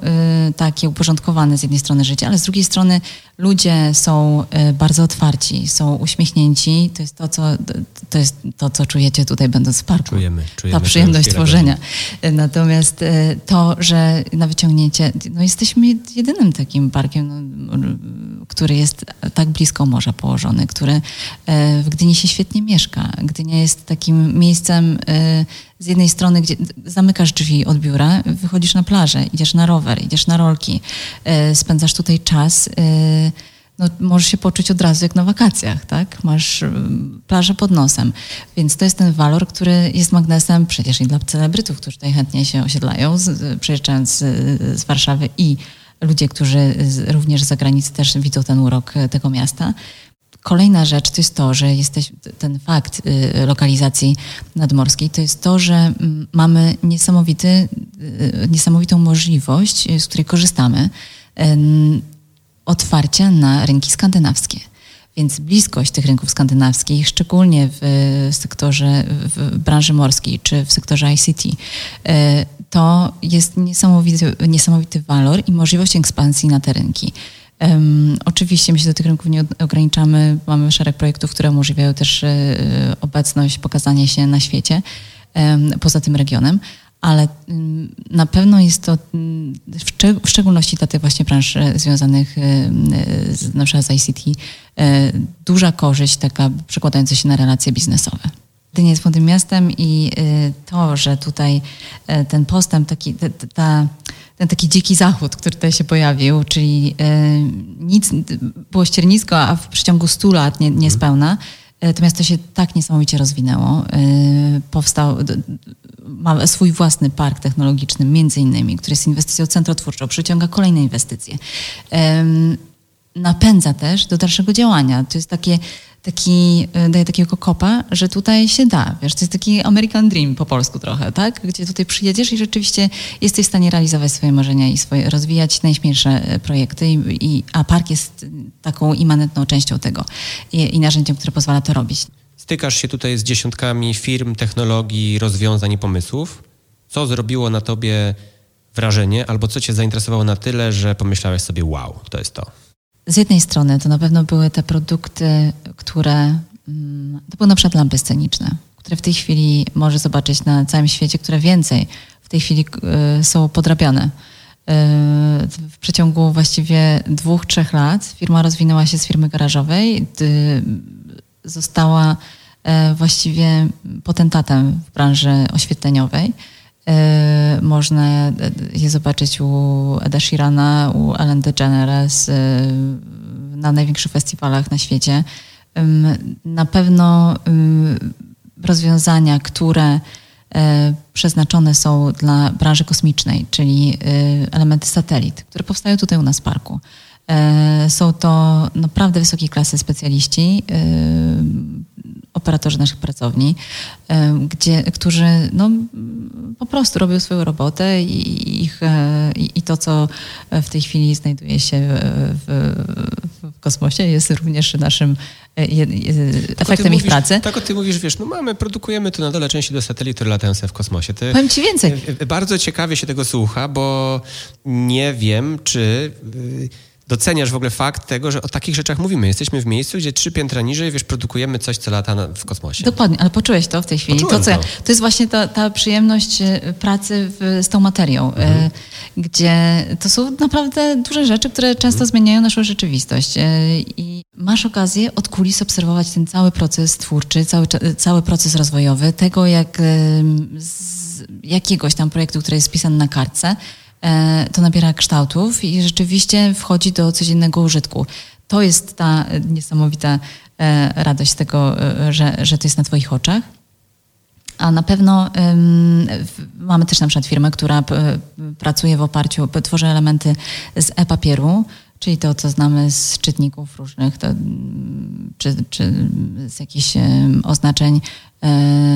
takie uporządkowane z jednej strony życie, ale z drugiej strony ludzie są bardzo otwarci, są uśmiechnięci. To jest to, co, to jest to, co czujecie tutaj będąc w parku. Czujemy, czujemy Ta przyjemność tworzenia. Natomiast to, że na wyciągnięcie, no jesteśmy jedynym takim parkiem, no, który jest tak blisko morza położony, który e, w Gdyni się świetnie mieszka. Gdynia jest takim miejscem e, z jednej strony, gdzie zamykasz drzwi od biura, wychodzisz na plażę, idziesz na rower, idziesz na rolki, e, spędzasz tutaj czas. no, możesz się poczuć od razu jak na wakacjach, tak? Masz plażę pod nosem. Więc to jest ten walor, który jest magnesem przecież i dla celebrytów, którzy tutaj chętnie się osiedlają, z, z, z Warszawy i ludzie, którzy również z zagranicy też widzą ten urok tego miasta. Kolejna rzecz to jest to, że jesteś, ten fakt y, lokalizacji nadmorskiej, to jest to, że mm, mamy niesamowity, y, niesamowitą możliwość, y, z której korzystamy, otwarcia na rynki skandynawskie. Więc bliskość tych rynków skandynawskich, szczególnie w sektorze, w branży morskiej czy w sektorze ICT, to jest niesamowity, niesamowity walor i możliwość ekspansji na te rynki. Um, oczywiście my się do tych rynków nie ograniczamy. Mamy szereg projektów, które umożliwiają też e, obecność, pokazanie się na świecie poza tym regionem, ale um, na pewno jest to w, w, szczególności dla tych właśnie branż e, związanych e, z, na przykład z ICT duża korzyść taka przekładająca się na relacje biznesowe. Gdynia jest młodym miastem i to, że tutaj ten postęp, taki, ta ten taki dziki zachód, który tutaj się pojawił, czyli e, nic, było ściernisko, a w przeciągu 100 lat nie, niespełna. E, to miasto się tak niesamowicie rozwinęło. E, powstał, ma swój własny park technologiczny, między innymi, który jest inwestycją centrotwórczą, przyciąga kolejne inwestycje. Napędza też do dalszego działania. To jest takie taki, e, daje takiego kopa, że tutaj się da. Wiesz, to jest taki American Dream po polsku trochę, tak? Gdzie tutaj przyjedziesz i rzeczywiście jesteś w stanie realizować swoje marzenia i swoje, rozwijać najśmielsze e, projekty, i, i, a park jest taką immanentną częścią tego i, i narzędziem, które pozwala to robić. Stykasz się tutaj z dziesiątkami firm, technologii, rozwiązań i pomysłów. Co zrobiło na tobie wrażenie, albo co cię zainteresowało na tyle, że pomyślałeś sobie, wow, to jest to? Z jednej strony to na pewno były te produkty, które, mm, to były na przykład lampy sceniczne, które w tej chwili może zobaczyć na całym świecie, które więcej w tej chwili y, są podrabiane. Y, w przeciągu właściwie dwóch, trzech lat firma rozwinęła się z firmy garażowej, została e, właściwie potentatem w branży oświetleniowej. Y, można je zobaczyć u Eda Sheerana, u Ellen DeGeneres y, na największych festiwalach na świecie. Na pewno rozwiązania, które y, przeznaczone są dla branży kosmicznej, czyli elementy satelit, które powstają tutaj u nas w parku. Są to naprawdę wysokiej klasy specjaliści, operatorzy naszych pracowni, gdzie, którzy no, po prostu robią swoją robotę i, ich, e, i, to, co w tej chwili znajduje się w, w kosmosie, jest również naszym e, efektem ich pracy. Tak o ty mówisz, wiesz, no mamy, produkujemy tu na dole części do satelit, które latają sobie w kosmosie. Ty, Powiem ci więcej. E, bardzo ciekawie się tego słucha, bo nie wiem, czy doceniasz w ogóle fakt tego, że o takich rzeczach mówimy. Jesteśmy w miejscu, gdzie trzy piętra niżej, wiesz, produkujemy coś, co lata w kosmosie. Dokładnie, ale poczułeś to w tej chwili. to, co ja, to jest właśnie ta, ta przyjemność e, pracy w, z tą materią, e, mhm. gdzie to są naprawdę duże rzeczy, które często mhm. zmieniają naszą rzeczywistość. E, I masz okazję od kulis obserwować ten cały proces twórczy, cały, cały proces rozwojowy, tego jak z jakiegoś tam projektu, który jest spisany na kartce, to nabiera kształtów i rzeczywiście wchodzi do codziennego użytku. To jest ta niesamowita e, radość tego, e, że, że to jest na Twoich oczach. A na pewno um, mamy też na przykład firmę, która pracuje w oparciu, tworzy elementy z e-papieru, czyli to, co znamy z czytników różnych, to, czy, czy z jakichś oznaczeń E,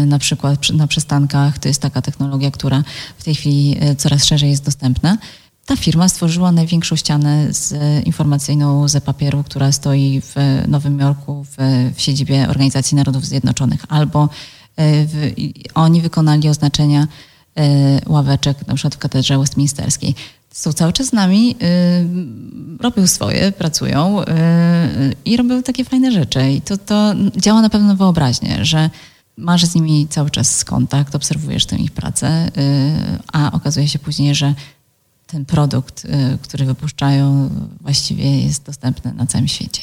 na przykład na przystankach. To jest taka technologia, która w tej chwili e, coraz szerzej jest dostępna. Ta firma stworzyła największą ścianę z informacyjną ze papieru, która stoi w Nowym Jorku w, w siedzibie Organizacji Narodów Zjednoczonych. Albo e, w, oni wykonali oznaczenia ławeczek na przykład w katedrze westminsterskiej. Są cały czas z nami, robią swoje, pracują i robią takie fajne rzeczy. I to, to działa na pewno wyobraźnię, że masz z nimi cały czas kontakt, obserwujesz tę ich pracę, y, a okazuje się później, że ten produkt, y, który wypuszczają, właściwie jest dostępny na całym świecie.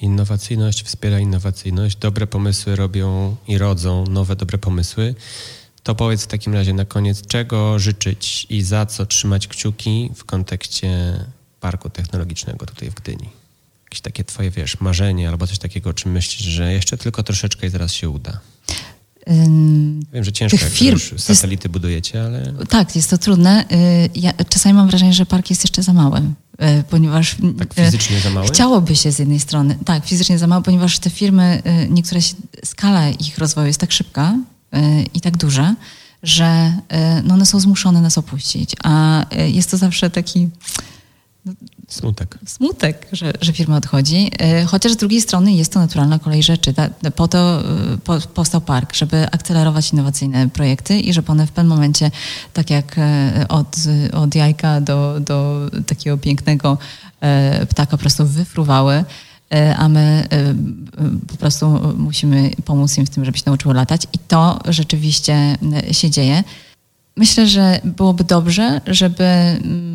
Innowacyjność wspiera innowacyjność. Dobre pomysły robią i rodzą nowe dobre pomysły. To powiedz w takim razie na koniec, czego życzyć i za co trzymać kciuki w kontekście parku technologicznego tutaj w Gdyni? Jakieś takie twoje, wiesz, marzenie albo coś takiego, o czym myślisz, że jeszcze tylko troszeczkę i zaraz się uda? Wiem, że ciężko, tych jak firm. już satelity budujecie, ale... Tak, jest to trudne. Y, Ja czasami mam wrażenie, że park jest jeszcze za mały, y, ponieważ... Tak y, fizycznie za mały? Chciałoby się z jednej strony, tak, fizycznie za mało, ponieważ te firmy, niektóre się, skala ich rozwoju jest tak szybka i tak duża, że no one są zmuszone nas opuścić. A jest to zawsze taki Smutek. smutek, że, że firma odchodzi, y, chociaż z drugiej strony jest to naturalna kolej rzeczy. Po to po, powstał park, żeby akcelerować innowacyjne projekty i żeby one w pewnym momencie, tak jak y, od, od jajka do, do takiego pięknego ptaka po prostu wyfruwały, a my po prostu musimy pomóc im w tym, żeby się nauczyły latać i to rzeczywiście się dzieje. Myślę, że byłoby dobrze, żeby mm,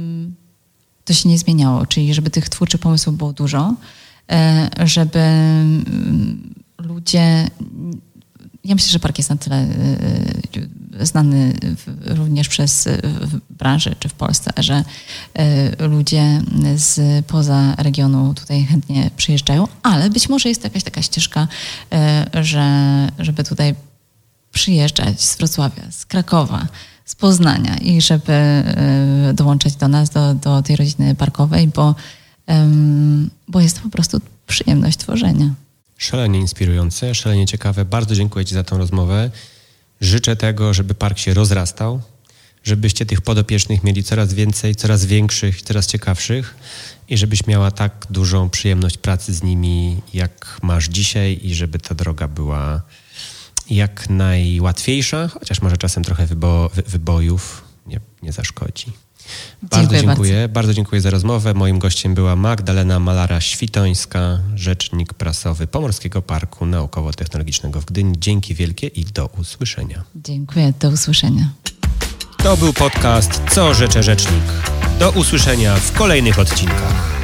to się nie zmieniało, czyli żeby tych twórczych pomysłów było dużo, e, żeby mm, ludzie. Ja myślę, że park jest na tyle e, znany w- również przez e, w branży czy w Polsce, że e, ludzie z poza regionu tutaj chętnie przyjeżdżają, ale być może jest jakaś taka ścieżka, e, że żeby tutaj przyjeżdżać z Wrocławia, z Krakowa, z Poznania i żeby e, dołączać do nas, do, do tej rodziny parkowej, bo, bo jest to po prostu przyjemność tworzenia. Szalenie inspirujące, szalenie ciekawe. Bardzo dziękuję Ci za tą rozmowę. Życzę tego, żeby park się rozrastał, żebyście tych podopiecznych mieli coraz więcej, coraz większych, coraz ciekawszych i żebyś miała tak dużą przyjemność pracy z nimi, jak masz dzisiaj i żeby ta droga była jak najłatwiejsza, chociaż może czasem trochę wybo- wy- wybojów nie, nie zaszkodzi. Bardzo Dziękuję dziękuję. Bardzo dziękuję za rozmowę. Moim gościem była Magdalena Malara-Świtońska, rzecznik prasowy Pomorskiego Parku Naukowo-Technologicznego w Gdyni. Dzięki wielkie i do usłyszenia. Dziękuję, do usłyszenia. To był podcast Co rzecze rzecznik. Do usłyszenia w kolejnych odcinkach.